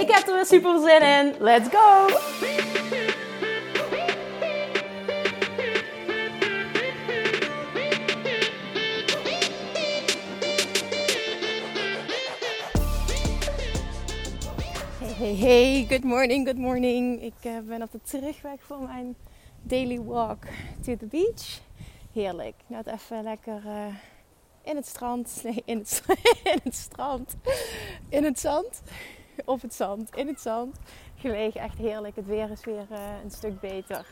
Ik heb er weer super zin in. Let's go! Hey, hey, good morning, good morning. Ik uh, ben op de terugweg van mijn daily walk to the beach. Heerlijk. Net even lekker uh, in het strand. Nee, in het, in het strand. In het zand. Op het zand. In het zand. Gelegen. Echt heerlijk. Het weer is weer uh, een stuk beter.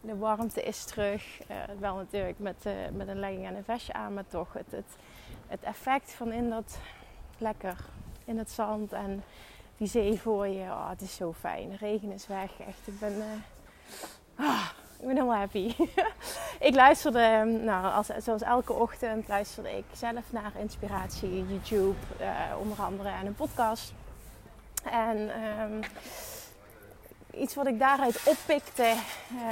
De warmte is terug. Uh, wel natuurlijk met, met een legging en een vestje aan. Maar toch het, het, het effect van in dat lekker in het zand en die zee voor je. Oh, het is zo fijn. De regen is weg. Echt. Ik ben Ah, ik ben helemaal happy. ik luisterde, nou, als, zoals elke ochtend, luisterde ik zelf naar inspiratie, YouTube, onder andere en een podcast. En um, iets wat ik daaruit oppikte,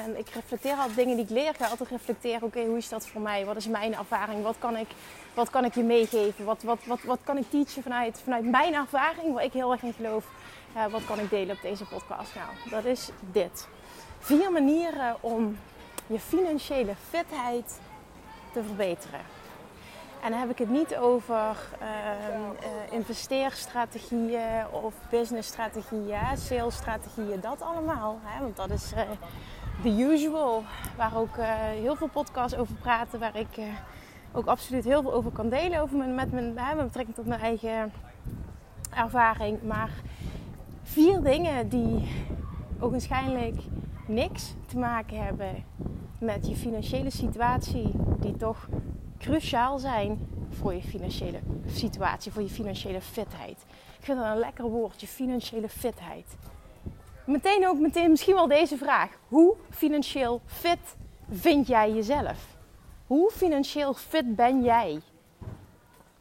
en ik reflecteer altijd dingen die ik leer, ga altijd reflecteren, oké, hoe is dat voor mij? Wat is mijn ervaring? Wat kan ik, wat kan ik je meegeven? Wat, wat, wat, wat kan ik teachen vanuit, vanuit mijn ervaring, waar ik heel erg in geloof? Uh, wat kan ik delen op deze podcast? Nou, dat is dit vier manieren om je financiële fitheid te verbeteren. En dan heb ik het niet over uh, uh, investeerstrategieën of businessstrategieën, salesstrategieën, dat allemaal. Hè? Want dat is uh, the usual, waar ook heel veel podcasts over praten, waar ik ook absoluut heel veel over kan delen over met, mijn, met betrekking tot mijn eigen ervaring. Maar vier dingen die ogenschijnlijk niks te maken hebben met je financiële situatie, die toch cruciaal zijn voor je financiële situatie, voor je financiële fitheid. Ik vind dat een lekker woord, je financiële fitheid. Meteen ook meteen misschien wel deze vraag. Hoe financieel fit vind jij jezelf? Hoe financieel fit ben jij?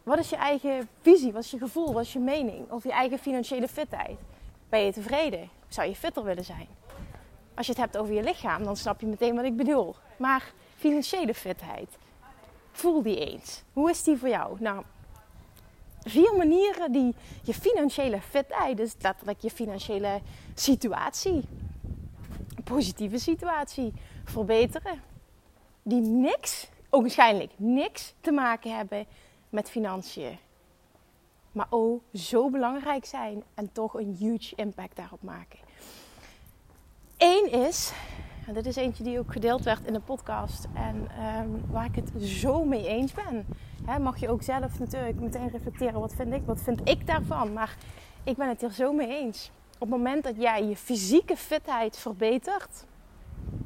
Wat is je eigen visie? Wat is je gevoel? Wat is je mening over je eigen financiële fitheid? Ben je tevreden? Zou je fitter willen zijn? Als je het hebt over je lichaam, dan snap je meteen wat ik bedoel. Maar financiële fitheid, voel die eens. Hoe is die voor jou? Nou, vier manieren die je financiële fitheid, dus letterlijk je financiële situatie, positieve situatie, verbeteren. Die niks, waarschijnlijk niks te maken hebben met financiën. Maar oh, zo belangrijk zijn en toch een huge impact daarop maken. Eén is, dit is eentje die ook gedeeld werd in de podcast en um, waar ik het zo mee eens ben. Mag je ook zelf natuurlijk meteen reflecteren, wat vind ik, wat vind ik daarvan? Maar ik ben het er zo mee eens. Op het moment dat jij je fysieke fitheid verbetert,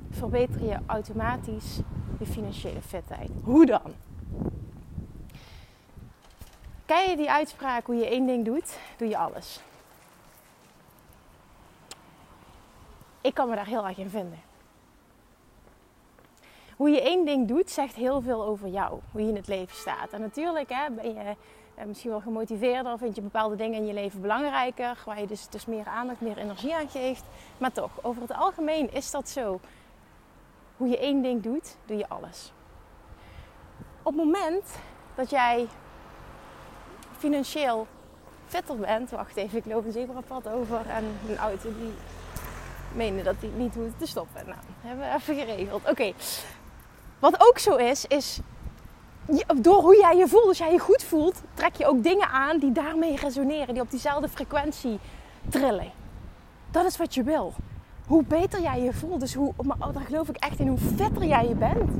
verbeter je automatisch je financiële fitheid. Hoe dan? Ken je die uitspraak, hoe je één ding doet, doe je alles. ik kan me daar heel erg in vinden. Hoe je één ding doet, zegt heel veel over jou. Hoe je in het leven staat. En natuurlijk hè, ben je eh, misschien wel gemotiveerder. Vind je bepaalde dingen in je leven belangrijker. Waar je dus, dus meer aandacht, meer energie aan geeft. Maar toch, over het algemeen is dat zo. Hoe je één ding doet, doe je alles. Op het moment dat jij financieel fitter bent. Wacht even, ik loop een zebrapad over en een auto die meende dat hij niet hoefde te stoppen. Nou, hebben we even geregeld. Oké. Wat ook zo is, is door hoe jij je voelt, als jij je goed voelt, trek je ook dingen aan die daarmee resoneren, die op diezelfde frequentie trillen. Dat is wat je wil. Hoe beter jij je voelt, dus hoe, maar oh, daar geloof ik echt in, hoe fitter jij je bent,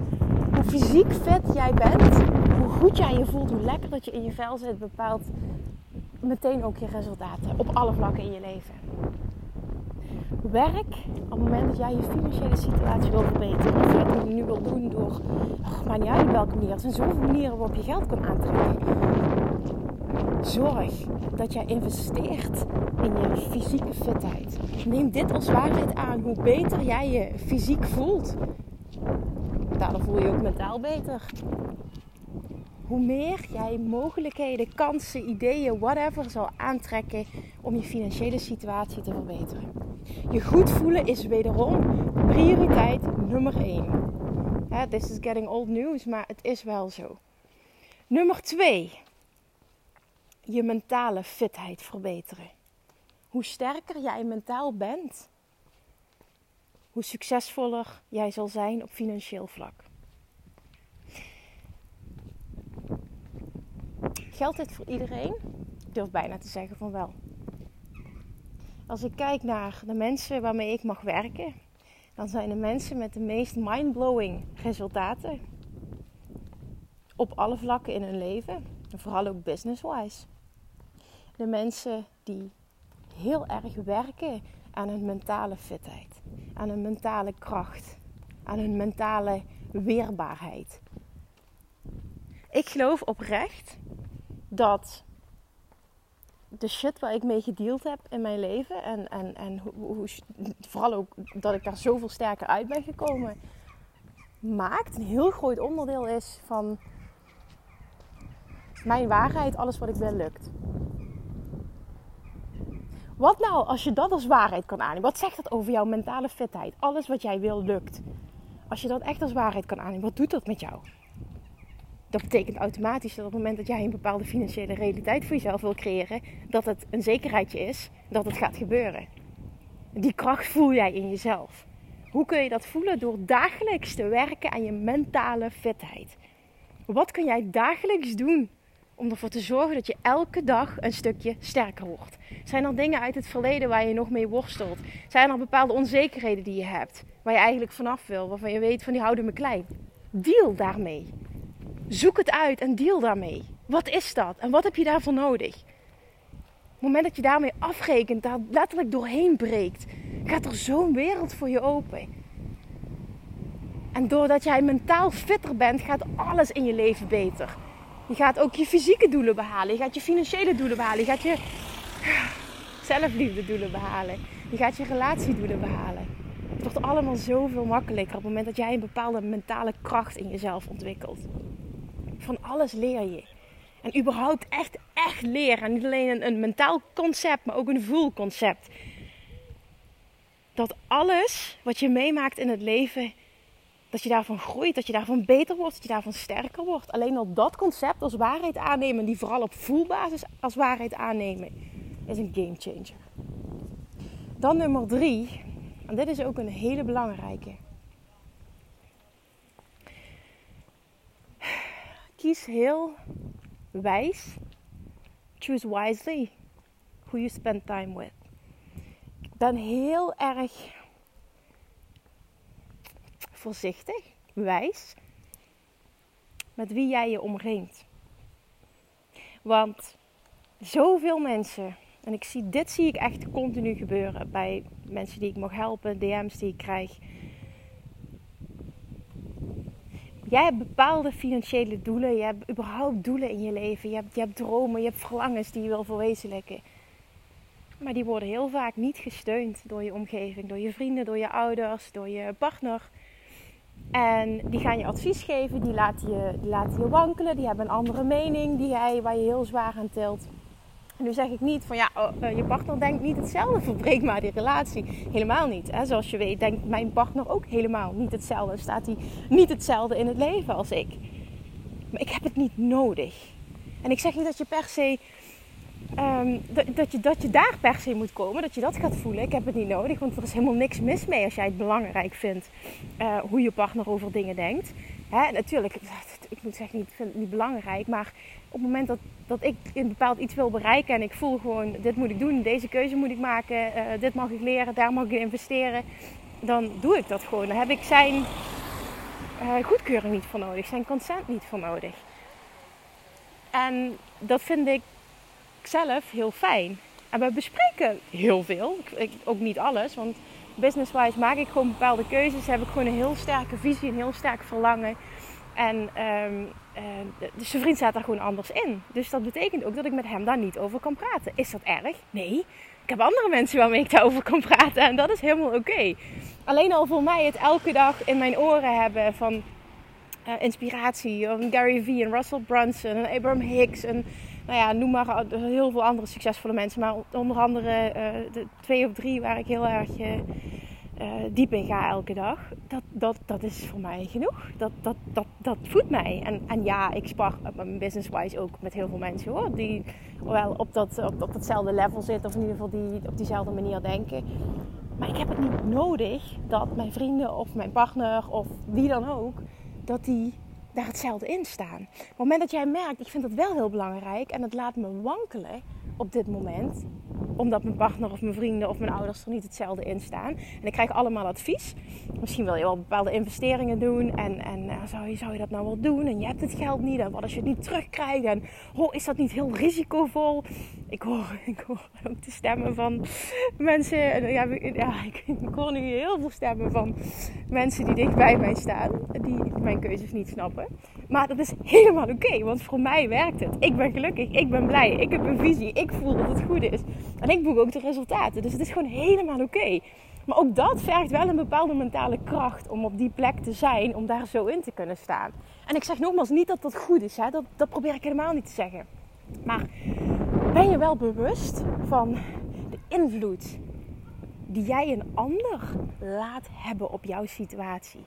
hoe fysiek fit jij bent, hoe goed jij je voelt, hoe lekker dat je in je vel zit, bepaalt meteen ook je resultaten op alle vlakken in je leven werk op het moment dat jij je financiële situatie wil verbeteren. Of je nu wil doen door, ach, maar niet uit welke manier. Er zijn zoveel manieren waarop je geld kan aantrekken. Zorg dat jij investeert in je fysieke fitheid. Neem dit als waarheid aan. Hoe beter jij je fysiek voelt, daardoor voel je je ook mentaal beter. Hoe meer jij mogelijkheden, kansen, ideeën, whatever zal aantrekken om je financiële situatie te verbeteren. Je goed voelen is wederom prioriteit nummer 1. This is getting old news, maar het is wel zo. Nummer 2 je mentale fitheid verbeteren. Hoe sterker jij mentaal bent, hoe succesvoller jij zal zijn op financieel vlak. Geldt dit voor iedereen? Ik durf bijna te zeggen van wel. Als ik kijk naar de mensen waarmee ik mag werken, dan zijn de mensen met de meest mindblowing resultaten op alle vlakken in hun leven, en vooral ook business-wise de mensen die heel erg werken aan hun mentale fitheid, aan hun mentale kracht, aan hun mentale weerbaarheid. Ik geloof oprecht dat de shit waar ik mee gedeeld heb in mijn leven en, en, en hoe, vooral ook dat ik daar zoveel sterker uit ben gekomen, maakt een heel groot onderdeel is van mijn waarheid, alles wat ik wil lukt. Wat nou als je dat als waarheid kan aannemen? Wat zegt dat over jouw mentale fitheid? Alles wat jij wil lukt. Als je dat echt als waarheid kan aannemen, wat doet dat met jou? Dat betekent automatisch dat op het moment dat jij een bepaalde financiële realiteit voor jezelf wil creëren, dat het een zekerheidje is dat het gaat gebeuren. Die kracht voel jij in jezelf. Hoe kun je dat voelen? Door dagelijks te werken aan je mentale fitheid. Wat kun jij dagelijks doen om ervoor te zorgen dat je elke dag een stukje sterker wordt? Zijn er dingen uit het verleden waar je nog mee worstelt? Zijn er bepaalde onzekerheden die je hebt, waar je eigenlijk vanaf wil, waarvan je weet van die houden me klein? Deal daarmee. Zoek het uit en deal daarmee. Wat is dat en wat heb je daarvoor nodig? Op het moment dat je daarmee afrekent, daar letterlijk doorheen breekt, gaat er zo'n wereld voor je open. En doordat jij mentaal fitter bent, gaat alles in je leven beter. Je gaat ook je fysieke doelen behalen. Je gaat je financiële doelen behalen. Je gaat je zelfliefde doelen behalen. Je gaat je relatiedoelen behalen. Het wordt allemaal zoveel makkelijker op het moment dat jij een bepaalde mentale kracht in jezelf ontwikkelt. Van alles leer je. En überhaupt echt, echt leren. En niet alleen een, een mentaal concept, maar ook een voelconcept. Dat alles wat je meemaakt in het leven dat je daarvan groeit, dat je daarvan beter wordt, dat je daarvan sterker wordt. Alleen al dat concept als waarheid aannemen, die vooral op voelbasis als waarheid aannemen, is een game changer. Dan nummer drie, en dit is ook een hele belangrijke. Kies heel wijs, choose wisely who you spend time with. Ik ben heel erg voorzichtig, wijs met wie jij je omringt. Want zoveel mensen, en ik zie, dit zie ik echt continu gebeuren bij mensen die ik mag helpen, DM's die ik krijg. Jij hebt bepaalde financiële doelen, je hebt überhaupt doelen in je leven, je hebt, je hebt dromen, je hebt verlangens die je wil verwezenlijken. Maar die worden heel vaak niet gesteund door je omgeving, door je vrienden, door je ouders, door je partner. En die gaan je advies geven, die laten je, die laten je wankelen, die hebben een andere mening die jij, waar je heel zwaar aan tilt. Nu zeg ik niet van ja, oh, eh, je partner denkt niet hetzelfde, verbreek maar die relatie. Helemaal niet. Hè? Zoals je weet, denkt mijn partner ook helemaal niet hetzelfde. Staat hij niet hetzelfde in het leven als ik. Maar ik heb het niet nodig. En ik zeg niet dat je per se Ehm, dat, je, dat je daar per se moet komen, dat je dat gaat voelen. Ik heb het niet nodig, want er is helemaal niks mis mee als jij het belangrijk vindt uh, hoe je partner over dingen denkt. Hè, natuurlijk, ik moet zeggen, ik vind het niet belangrijk, maar op het moment dat, dat ik een bepaald iets wil bereiken en ik voel gewoon, dit moet ik doen, deze keuze moet ik maken, uh, dit mag ik leren, daar mag ik investeren, dan doe ik dat gewoon. Dan heb ik zijn uh, goedkeuring niet voor nodig, zijn consent niet voor nodig. En dat vind ik zelf heel fijn. En we bespreken heel veel. Ik, ook niet alles, want business-wise maak ik gewoon bepaalde keuzes. Heb ik gewoon een heel sterke visie, een heel sterk verlangen. En um, uh, dus zijn vriend staat daar gewoon anders in. Dus dat betekent ook dat ik met hem daar niet over kan praten. Is dat erg? Nee. Ik heb andere mensen waarmee ik daarover kan praten. En dat is helemaal oké. Alleen al voor mij het elke dag in mijn oren hebben van uh, inspiratie. Van Gary Vee en Russell Brunson en Abraham Hicks. En nou ja, noem maar heel veel andere succesvolle mensen. Maar onder andere uh, de twee of drie waar ik heel erg uh, diep in ga elke dag. Dat, dat, dat is voor mij genoeg. Dat, dat, dat, dat voedt mij. En, en ja, ik spar business-wise ook met heel veel mensen hoor. Die wel op, dat, op, op datzelfde level zitten. Of in ieder geval die op diezelfde manier denken. Maar ik heb het niet nodig dat mijn vrienden of mijn partner of wie dan ook... dat die daar hetzelfde in staan. Op het moment dat jij merkt, ik vind dat wel heel belangrijk... en het laat me wankelen op dit moment omdat mijn partner of mijn vrienden of mijn ouders er niet hetzelfde in staan. En ik krijg allemaal advies. Misschien wil je wel bepaalde investeringen doen. En, en uh, zou, je, zou je dat nou wel doen? En je hebt het geld niet. En wat als je het niet terugkrijgt? En oh, is dat niet heel risicovol? Ik hoor, ik hoor ook de stemmen van mensen. Ja ik, ik hoor nu heel veel stemmen van mensen die dicht bij mij staan. Die mijn keuzes niet snappen. Maar dat is helemaal oké, want voor mij werkt het. Ik ben gelukkig, ik ben blij, ik heb een visie, ik voel dat het goed is. En ik boek ook de resultaten. Dus het is gewoon helemaal oké. Maar ook dat vergt wel een bepaalde mentale kracht om op die plek te zijn, om daar zo in te kunnen staan. En ik zeg nogmaals niet dat dat goed is, hè? Dat, dat probeer ik helemaal niet te zeggen. Maar ben je wel bewust van de invloed die jij een ander laat hebben op jouw situatie?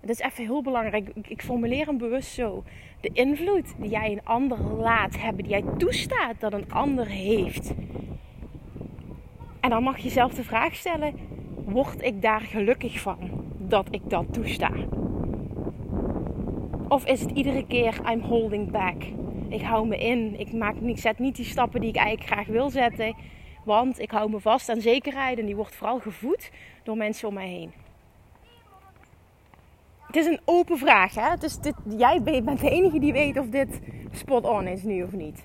Dat is even heel belangrijk. Ik formuleer hem bewust zo. De invloed die jij een ander laat hebben, die jij toestaat dat een ander heeft. En dan mag je zelf de vraag stellen: word ik daar gelukkig van dat ik dat toesta? Of is het iedere keer I'm holding back? Ik hou me in. Ik, maak, ik zet niet die stappen die ik eigenlijk graag wil zetten. Want ik hou me vast aan zekerheid en die wordt vooral gevoed door mensen om mij heen het is een open vraag. Hè? Dus dit, jij bent de enige die weet of dit spot on is nu of niet.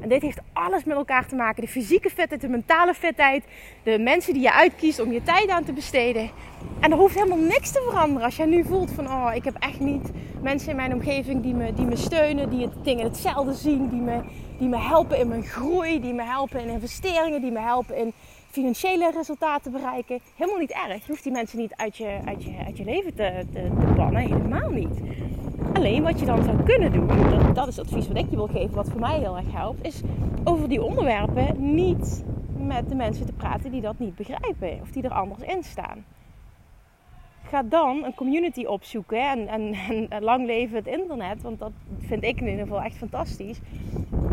En dit heeft alles met elkaar te maken. De fysieke fitheid, de mentale fitheid. De mensen die je uitkiest om je tijd aan te besteden. En er hoeft helemaal niks te veranderen. Als jij nu voelt van, oh, ik heb echt niet mensen in mijn omgeving die me, die me steunen. Die het dingen hetzelfde zien. Die me, die me helpen in mijn groei. Die me helpen in investeringen. Die me helpen in financiële resultaten bereiken. Helemaal niet erg. Je hoeft die mensen niet uit je, uit je, uit je leven te, te, te bannen. Helemaal niet. Alleen wat je dan zou kunnen doen, dat, dat is het advies wat ik je wil geven, wat voor mij heel erg helpt, is over die onderwerpen niet met de mensen te praten die dat niet begrijpen of die er anders in staan. Ga dan een community opzoeken en, en, en lang leven het internet, want dat vind ik in ieder geval echt fantastisch.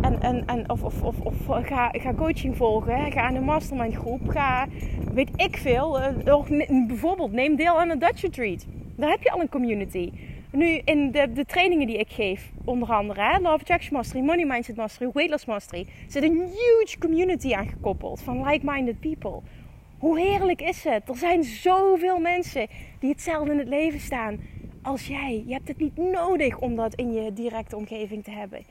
En, en, en, of of, of, of ga, ga coaching volgen, ga aan een mastermind groep, ga weet ik veel. Uh, bijvoorbeeld neem deel aan een Dutch Retreat. Daar heb je al een community. Nu in de, de trainingen die ik geef, onder andere Love Attraction Mastery, Money Mindset Mastery, Weight Loss Mastery, zit een huge community aangekoppeld van like-minded people. Hoe heerlijk is het? Er zijn zoveel mensen die hetzelfde in het leven staan als jij. Je hebt het niet nodig om dat in je directe omgeving te hebben.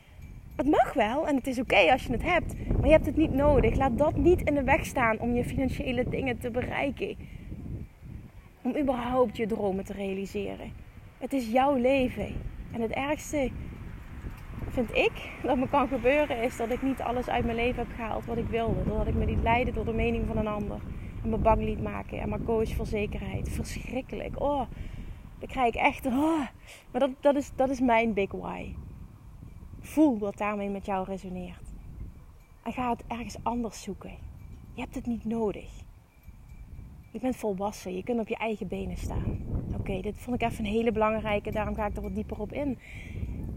Het mag wel en het is oké als je het hebt, maar je hebt het niet nodig. Laat dat niet in de weg staan om je financiële dingen te bereiken. Om überhaupt je dromen te realiseren. Het is jouw leven. En het ergste vind ik dat me kan gebeuren is dat ik niet alles uit mijn leven heb gehaald wat ik wilde. Doordat ik me liet leiden door de mening van een ander. Me bang liet maken. En mijn coach voor zekerheid. Verschrikkelijk. Oh, dan krijg ik echt... Oh. Maar dat, dat, is, dat is mijn big why. Voel wat daarmee met jou resoneert. En ga het ergens anders zoeken. Je hebt het niet nodig. Je bent volwassen, je kunt op je eigen benen staan. Oké, dit vond ik even een hele belangrijke, daarom ga ik er wat dieper op in.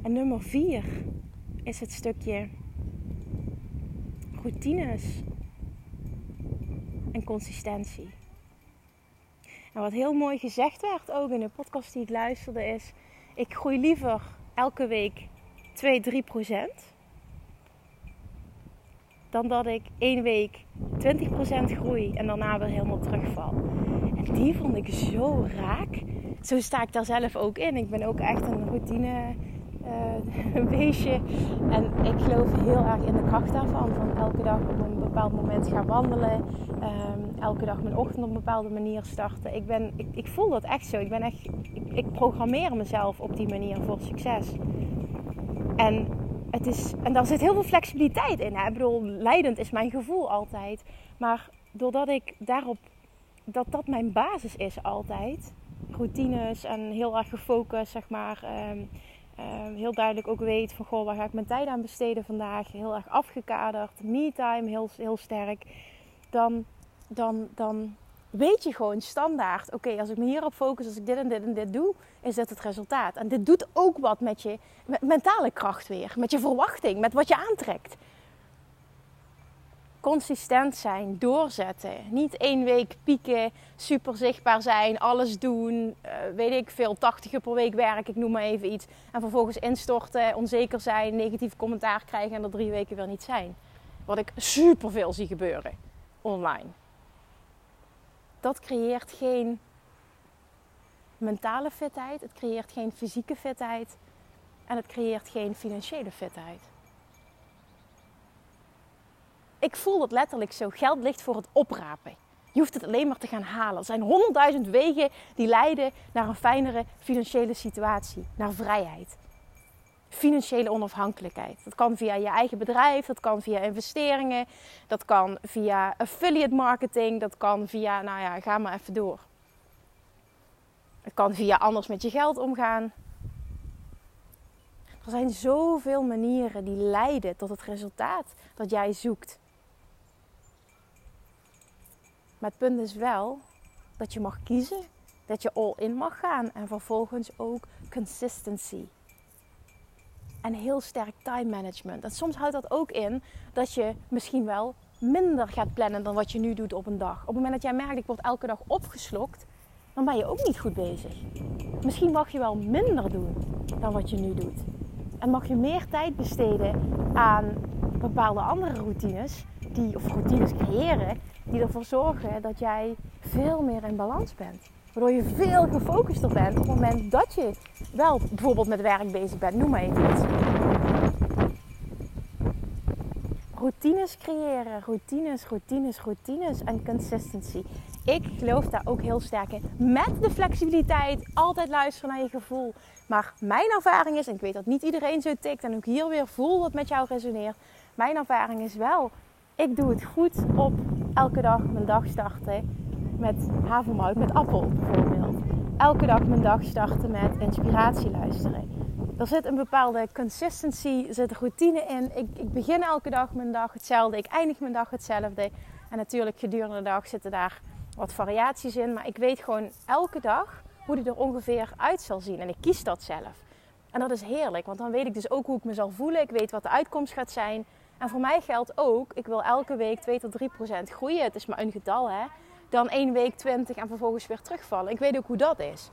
En nummer vier is het stukje routines en consistentie. En wat heel mooi gezegd werd ook in de podcast die ik luisterde is: ik groei liever elke week 2, 3 procent. Dan dat ik één week 20 procent groei en daarna weer helemaal terugval. En die vond ik zo raak. Zo sta ik daar zelf ook in. Ik ben ook echt een routine uh, beestje. En ik geloof heel erg in de kracht daarvan. Van elke dag op een bepaald moment gaan wandelen. Um, elke dag mijn ochtend op een bepaalde manier starten. Ik, ben, ik, ik voel dat echt zo. Ik, ben echt, ik, programmeer mezelf op die manier voor succes. En, het is, en daar zit heel veel flexibiliteit in. Ik bedoel, leidend is mijn gevoel altijd. Maar doordat ik daarop, dat dat mijn basis is altijd. Routines en heel erg gefocust, zeg maar. Ehm, ehm, heel duidelijk ook weet van, goh, waar ga ik mijn tijd aan besteden vandaag? Heel erg afgekaderd. Me-time, heel, heel sterk. Dan, dan, dan weet je gewoon standaard: oké, als ik me hierop focus, als ik dit en dit en dit doe, is dit het resultaat. En dit doet ook wat met je mentale kracht weer, met je verwachting, met wat je aantrekt. Consistent zijn, doorzetten. Niet één week pieken, super zichtbaar zijn, alles doen, uh, weet ik veel, 80 uur per week werken, ik noem maar even iets. En vervolgens instorten, onzeker zijn, negatief commentaar krijgen en er drie weken weer niet zijn. Wat ik super veel zie gebeuren online dat creëert geen mentale fitheid, het creëert geen fysieke fitheid en het creëert geen financiële fitheid. Ik voel dat letterlijk zo. Geld ligt voor het oprapen. Je hoeft het alleen maar te gaan halen. Er zijn honderdduizend wegen die leiden naar een fijnere financiële situatie, naar vrijheid financiële onafhankelijkheid. Dat kan via je eigen bedrijf, dat kan via investeringen, dat kan via affiliate marketing, dat kan via, nou ja, ga maar even door. Het kan via anders met je geld omgaan. Er zijn zoveel manieren die leiden tot het resultaat dat jij zoekt. Maar het punt is wel dat je mag kiezen, dat je all in mag gaan en vervolgens ook consistency en heel sterk time management. En soms houdt dat ook in dat je misschien wel minder gaat plannen dan wat je nu doet op een dag. Op het moment dat jij merkt, ik word elke dag opgeslokt, dan ben je ook niet goed bezig. Misschien mag je wel minder doen dan wat je nu doet. En mag je meer tijd besteden aan bepaalde andere routines, die, of routines creëren, die ervoor zorgen dat jij veel meer in balans bent. Waardoor je veel gefocuster bent op het moment dat je wel bijvoorbeeld met werk bezig bent. Noem maar iets. Routines creëren, routines, routines, routines en consistency. Ik geloof daar ook heel sterk in. Met de flexibiliteit, altijd luisteren naar je gevoel. Maar mijn ervaring is, en ik weet dat niet iedereen zo tikt, en ook hier weer voel wat met jou resoneert. Mijn ervaring is wel, ik doe het goed op elke dag mijn dag starten met havermout met appel bijvoorbeeld. Elke dag mijn dag starten met inspiratie luisteren. Er zit een bepaalde consistency, er zit routine in. Ik, ik begin elke dag mijn dag hetzelfde, ik eindig mijn dag hetzelfde. En natuurlijk gedurende de dag zitten daar wat variaties in. Maar ik weet gewoon elke dag hoe die er ongeveer uit zal zien. En ik kies dat zelf. En dat is heerlijk, want dan weet ik dus ook hoe ik me zal voelen. Ik weet wat de uitkomst gaat zijn. En voor mij geldt ook, ik wil elke week 2 tot 3 procent groeien. Het is maar een getal, hè dan één week 20 en vervolgens weer terugvallen. Ik weet ook hoe dat is.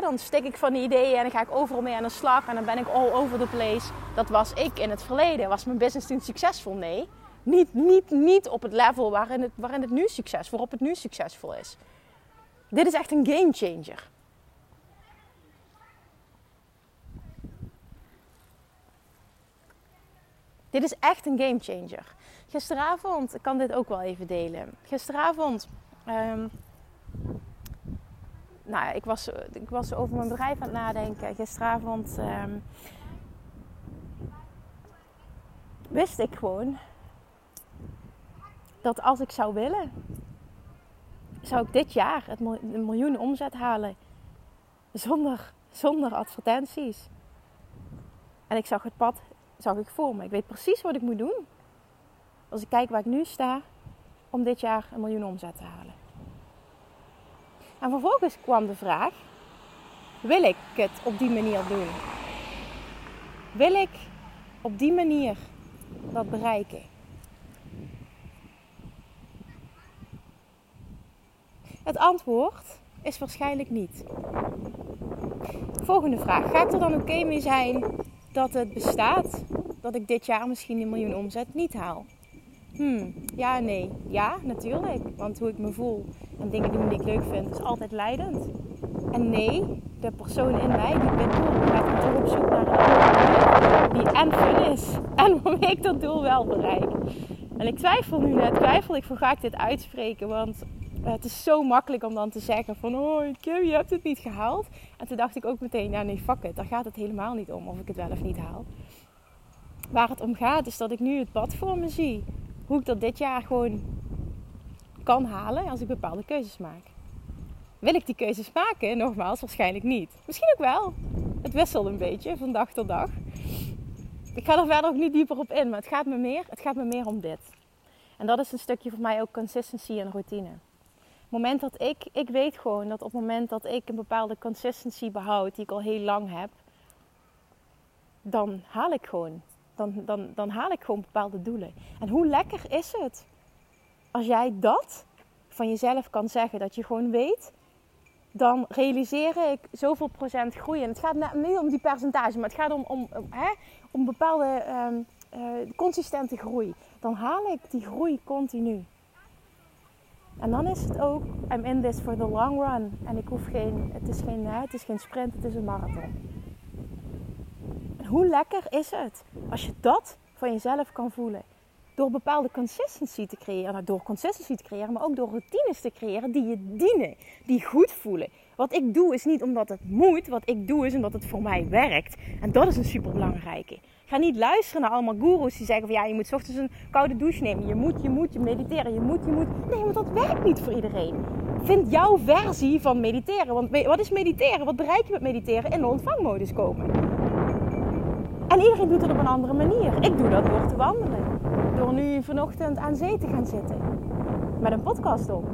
dan stik ik van die ideeën en dan ga ik overal mee aan de slag en dan ben ik all over the place. Dat was ik in het verleden. Was mijn business toen succesvol? Nee. Niet, niet, niet op het level waarin het, waarin het nu succes, waarop het nu succesvol is. Dit is echt een game changer. Dit is echt een game changer. Gisteravond, ik kan dit ook wel even delen. Gisteravond Um, nou, ik was, ik was over mijn bedrijf aan het nadenken. Gisteravond um, wist ik gewoon dat als ik zou willen, zou ik dit jaar het miljoen omzet halen. Zonder, zonder advertenties. En ik zag het pad zag ik voor me. Ik weet precies wat ik moet doen. Als ik kijk waar ik nu sta, om dit jaar een miljoen omzet te halen. En vervolgens kwam de vraag: wil ik het op die manier doen? Wil ik op die manier dat bereiken? Het antwoord is waarschijnlijk niet. Volgende vraag: ga ik er dan oké mee zijn dat het bestaat dat ik dit jaar misschien een miljoen omzet niet haal? Hmm, ja, nee. Ja, natuurlijk. Want hoe ik me voel en dingen doen die ik leuk vind, is altijd leidend. En nee, de persoon in mij die ben doel gaat toch op zoek naar een die en fun is. En waarmee ik dat doel wel bereik. En ik twijfel nu net, twijfel ik van ga ik dit uitspreken. Want het is zo makkelijk om dan te zeggen van... Oh, Kim, je hebt het niet gehaald. En toen dacht ik ook meteen, ja nee, fuck it. Daar gaat het helemaal niet om of ik het wel of niet haal. Waar het om gaat is dat ik nu het pad voor me zie. Hoe ik dat dit jaar gewoon kan halen als ik bepaalde keuzes maak. Wil ik die keuzes maken? Nogmaals, waarschijnlijk niet. Misschien ook wel. Het wisselt een beetje van dag tot dag. Ik ga er verder ook niet dieper op in, maar het gaat me meer, het gaat me meer om dit. En dat is een stukje voor mij ook consistency en routine. Het moment dat ik, ik weet gewoon dat op het moment dat ik een bepaalde consistency behoud, die ik al heel lang heb, dan haal ik gewoon. Dan, dan, dan haal ik gewoon bepaalde doelen. En hoe lekker is het als jij dat van jezelf kan zeggen, dat je gewoon weet, dan realiseer ik zoveel procent groei. En het gaat niet om die percentage, maar het gaat om, om, hè, om bepaalde um, uh, consistente groei. Dan haal ik die groei continu. En dan is het ook, I'm in this for the long run. En ik hoef geen, het is geen, het is geen sprint, het is een marathon. Hoe lekker is het als je dat van jezelf kan voelen? Door bepaalde consistency te creëren, nou, door consistency te creëren, maar ook door routines te creëren die je dienen, die goed voelen. Wat ik doe is niet omdat het moet, wat ik doe is omdat het voor mij werkt. En dat is een superbelangrijke. Ga niet luisteren naar allemaal gurus die zeggen van ja, je moet ochtends een koude douche nemen. Je moet, je moet, je mediteren, je moet, je moet. Nee, want dat werkt niet voor iedereen. Vind jouw versie van mediteren. Want wat is mediteren? Wat bereik je met mediteren? In de ontvangmodus komen. En iedereen doet het op een andere manier. Ik doe dat door te wandelen. Door nu vanochtend aan zee te gaan zitten. Met een podcast op.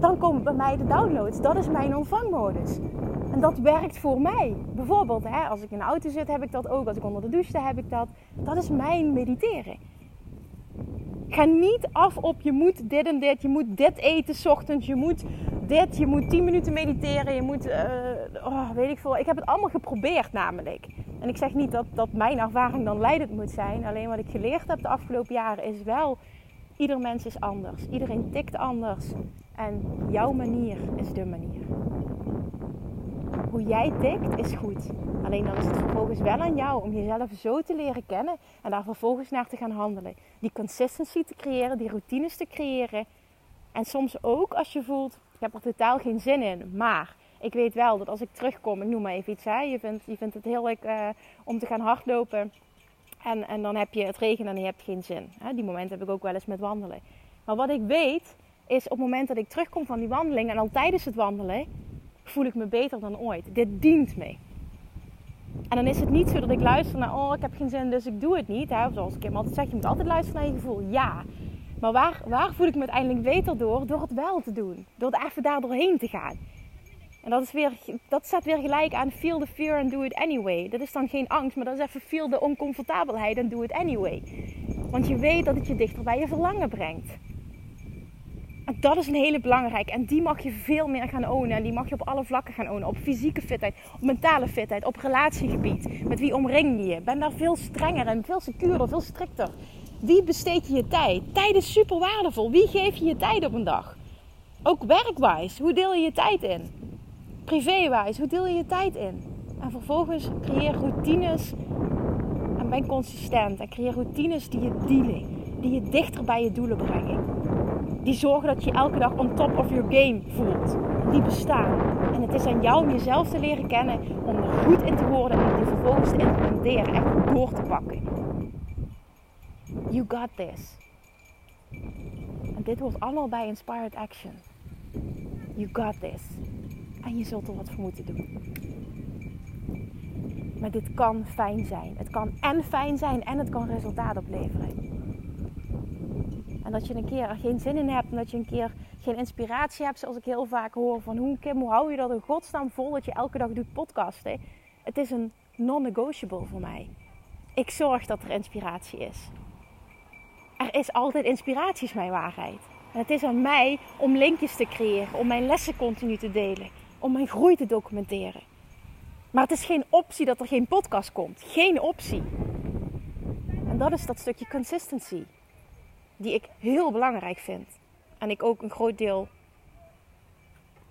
Dan komen bij mij de downloads. Dat is mijn ontvangmodus. En dat werkt voor mij. Bijvoorbeeld, hè, als ik in de auto zit, heb ik dat ook. Als ik onder de douche sta, heb ik dat. Dat is mijn mediteren. Ga niet af op je moet dit en dit. Je moet dit eten s ochtends. Je moet dit. Je moet 10 minuten mediteren. Je moet, uh, oh, weet ik veel. Ik heb het allemaal geprobeerd namelijk. En ik zeg niet dat, dat mijn ervaring dan leidend moet zijn. Alleen wat ik geleerd heb de afgelopen jaren is wel... Ieder mens is anders. Iedereen tikt anders. En jouw manier is de manier hoe jij tikt is goed. Alleen dan is het vervolgens wel aan jou om jezelf zo te leren kennen en daar vervolgens naar te gaan handelen. Die consistency te creëren, die routines te creëren. En soms ook als je voelt, ik heb er totaal geen zin in, maar ik weet wel dat als ik terugkom, ik noem maar even iets, hè, je, vindt, je vindt het heel leuk uh, om te gaan hardlopen. En, en dan heb je het regen en je hebt geen zin. Hè? Die momenten heb ik ook wel eens met wandelen. Maar wat ik weet, is op het moment dat ik terugkom van die wandeling en al tijdens het wandelen, voel ik me beter dan ooit. Dit dient me. En dan is het niet zo dat ik luister naar, oh ik heb geen zin, dus ik doe het niet. Hè? Zoals Kim altijd zegt, je moet altijd luisteren naar je gevoel. Ja. Maar waar, waar voel ik me uiteindelijk beter door? Door het wel te doen. Door er even daar doorheen te gaan. En dat, is weer, dat staat weer gelijk aan feel the fear and do it anyway. Dat is dan geen angst, maar dat is even feel de oncomfortabelheid en do it anyway. Want je weet dat het je dichter bij je verlangen brengt. Dat is een hele belangrijke. En die mag je veel meer gaan ownen. En die mag je op alle vlakken gaan ownen. Op fysieke fitheid, op mentale fitheid, op relatiegebied. Met wie omring je je? Ben daar veel strenger en veel secuurder, veel strikter. Wie besteed je je tijd? Tijd is super waardevol. Wie geef je je tijd op een dag? Ook werkwijs. Hoe deel je je tijd in? Privéwijs. Hoe deel je je tijd in? En vervolgens creëer routines. En ben consistent. En creëer routines die je dienen. Die je dichter bij je doelen brengen die zorgen dat je elke dag on top of your game voelt. Die bestaan. En het is aan jou om jezelf te leren kennen, om er goed in te worden en die vervolgens te implementeren en door te pakken. You got this. En dit hoort allemaal bij Inspired Action. You got this. En je zult er wat voor moeten doen. Maar dit kan fijn zijn. Het kan en fijn zijn en het kan resultaat opleveren. En dat je een keer er geen zin in hebt. En dat je een keer geen inspiratie hebt. Zoals ik heel vaak hoor van hoe Kim, hoe hou je dat in godsnaam vol dat je elke dag doet podcasten. Het is een non-negotiable voor mij. Ik zorg dat er inspiratie is. Er is altijd inspiratie, is mijn waarheid. En het is aan mij om linkjes te creëren, om mijn lessen continu te delen, om mijn groei te documenteren. Maar het is geen optie dat er geen podcast komt. Geen optie. En dat is dat stukje consistency die ik heel belangrijk vind. En ik ook een groot deel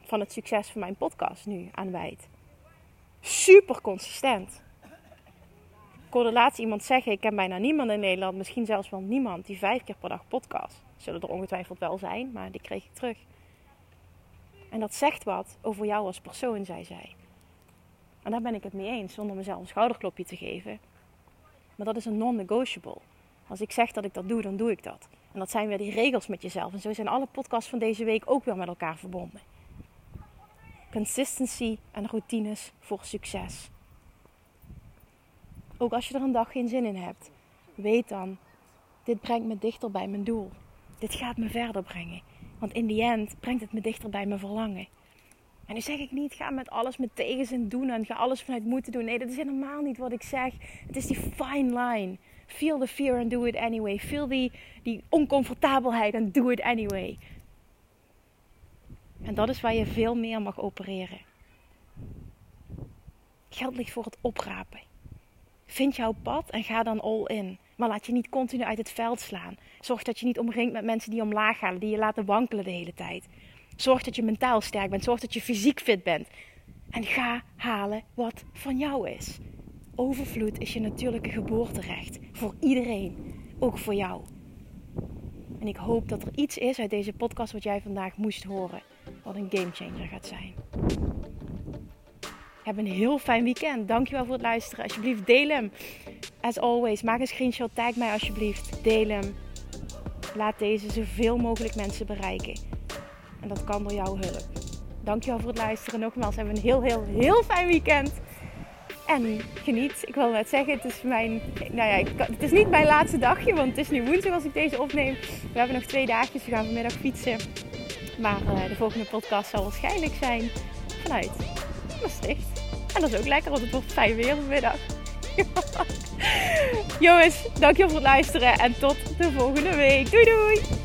van het succes van mijn podcast nu aan wijd. Super consistent. Ik hoorde laatst iemand zeggen: Ik ken bijna niemand in Nederland, misschien zelfs wel niemand, die vijf keer per dag podcast. Zullen er ongetwijfeld wel zijn, maar die kreeg ik terug. En dat zegt wat over jou als persoon, zei zij. En daar ben ik het mee eens, zonder mezelf een schouderklopje te geven. Maar dat is een non-negotiable. Als ik zeg dat ik dat doe, dan doe ik dat. En dat zijn weer die regels met jezelf. En zo zijn alle podcasts van deze week ook weer met elkaar verbonden. Consistency en routines voor succes. Ook als je er een dag geen zin in hebt, weet dan, dit brengt me dichter bij mijn doel. Dit gaat me verder brengen. Want in die end brengt het me dichter bij mijn verlangen. En nu zeg ik niet, ga met alles met tegenzin doen en ga alles vanuit moeten doen. Nee, dat is helemaal niet wat ik zeg. Het is die fine line. Feel the fear and do it anyway. Feel die, die oncomfortabelheid en do it anyway. En dat is waar je veel meer mag opereren. Geld ligt voor het oprapen. Vind jouw pad en ga dan all in. Maar laat je niet continu uit het veld slaan. Zorg dat je niet omringt met mensen die omlaag halen, die je laten wankelen de hele tijd. Zorg dat je mentaal sterk bent. Zorg dat je fysiek fit bent. En ga halen wat van jou is. Overvloed is je natuurlijke geboorterecht. Voor iedereen. Ook voor jou. En ik hoop dat er iets is uit deze podcast wat jij vandaag moest horen. Wat een gamechanger gaat zijn. Heb een heel fijn weekend. Dankjewel voor het luisteren. Alsjeblieft, deel hem. As always, maak een screenshot. Tag mij alsjeblieft. Deel hem. Laat deze zoveel mogelijk mensen bereiken. En dat kan door jouw hulp. Dankjewel voor het luisteren. Nogmaals, hebben een heel, heel, heel fijn weekend. En geniet. Ik wil net zeggen, het is mijn. Nou ja, het is niet mijn laatste dagje, want het is nu woensdag als ik deze opneem. We hebben nog twee dagjes. We gaan vanmiddag fietsen. Maar uh, de volgende podcast zal waarschijnlijk zijn vanuit Maastricht. En dat is ook lekker, want het wordt fijn weer vanmiddag. Jongens, dankjewel voor het luisteren en tot de volgende week. Doei doei!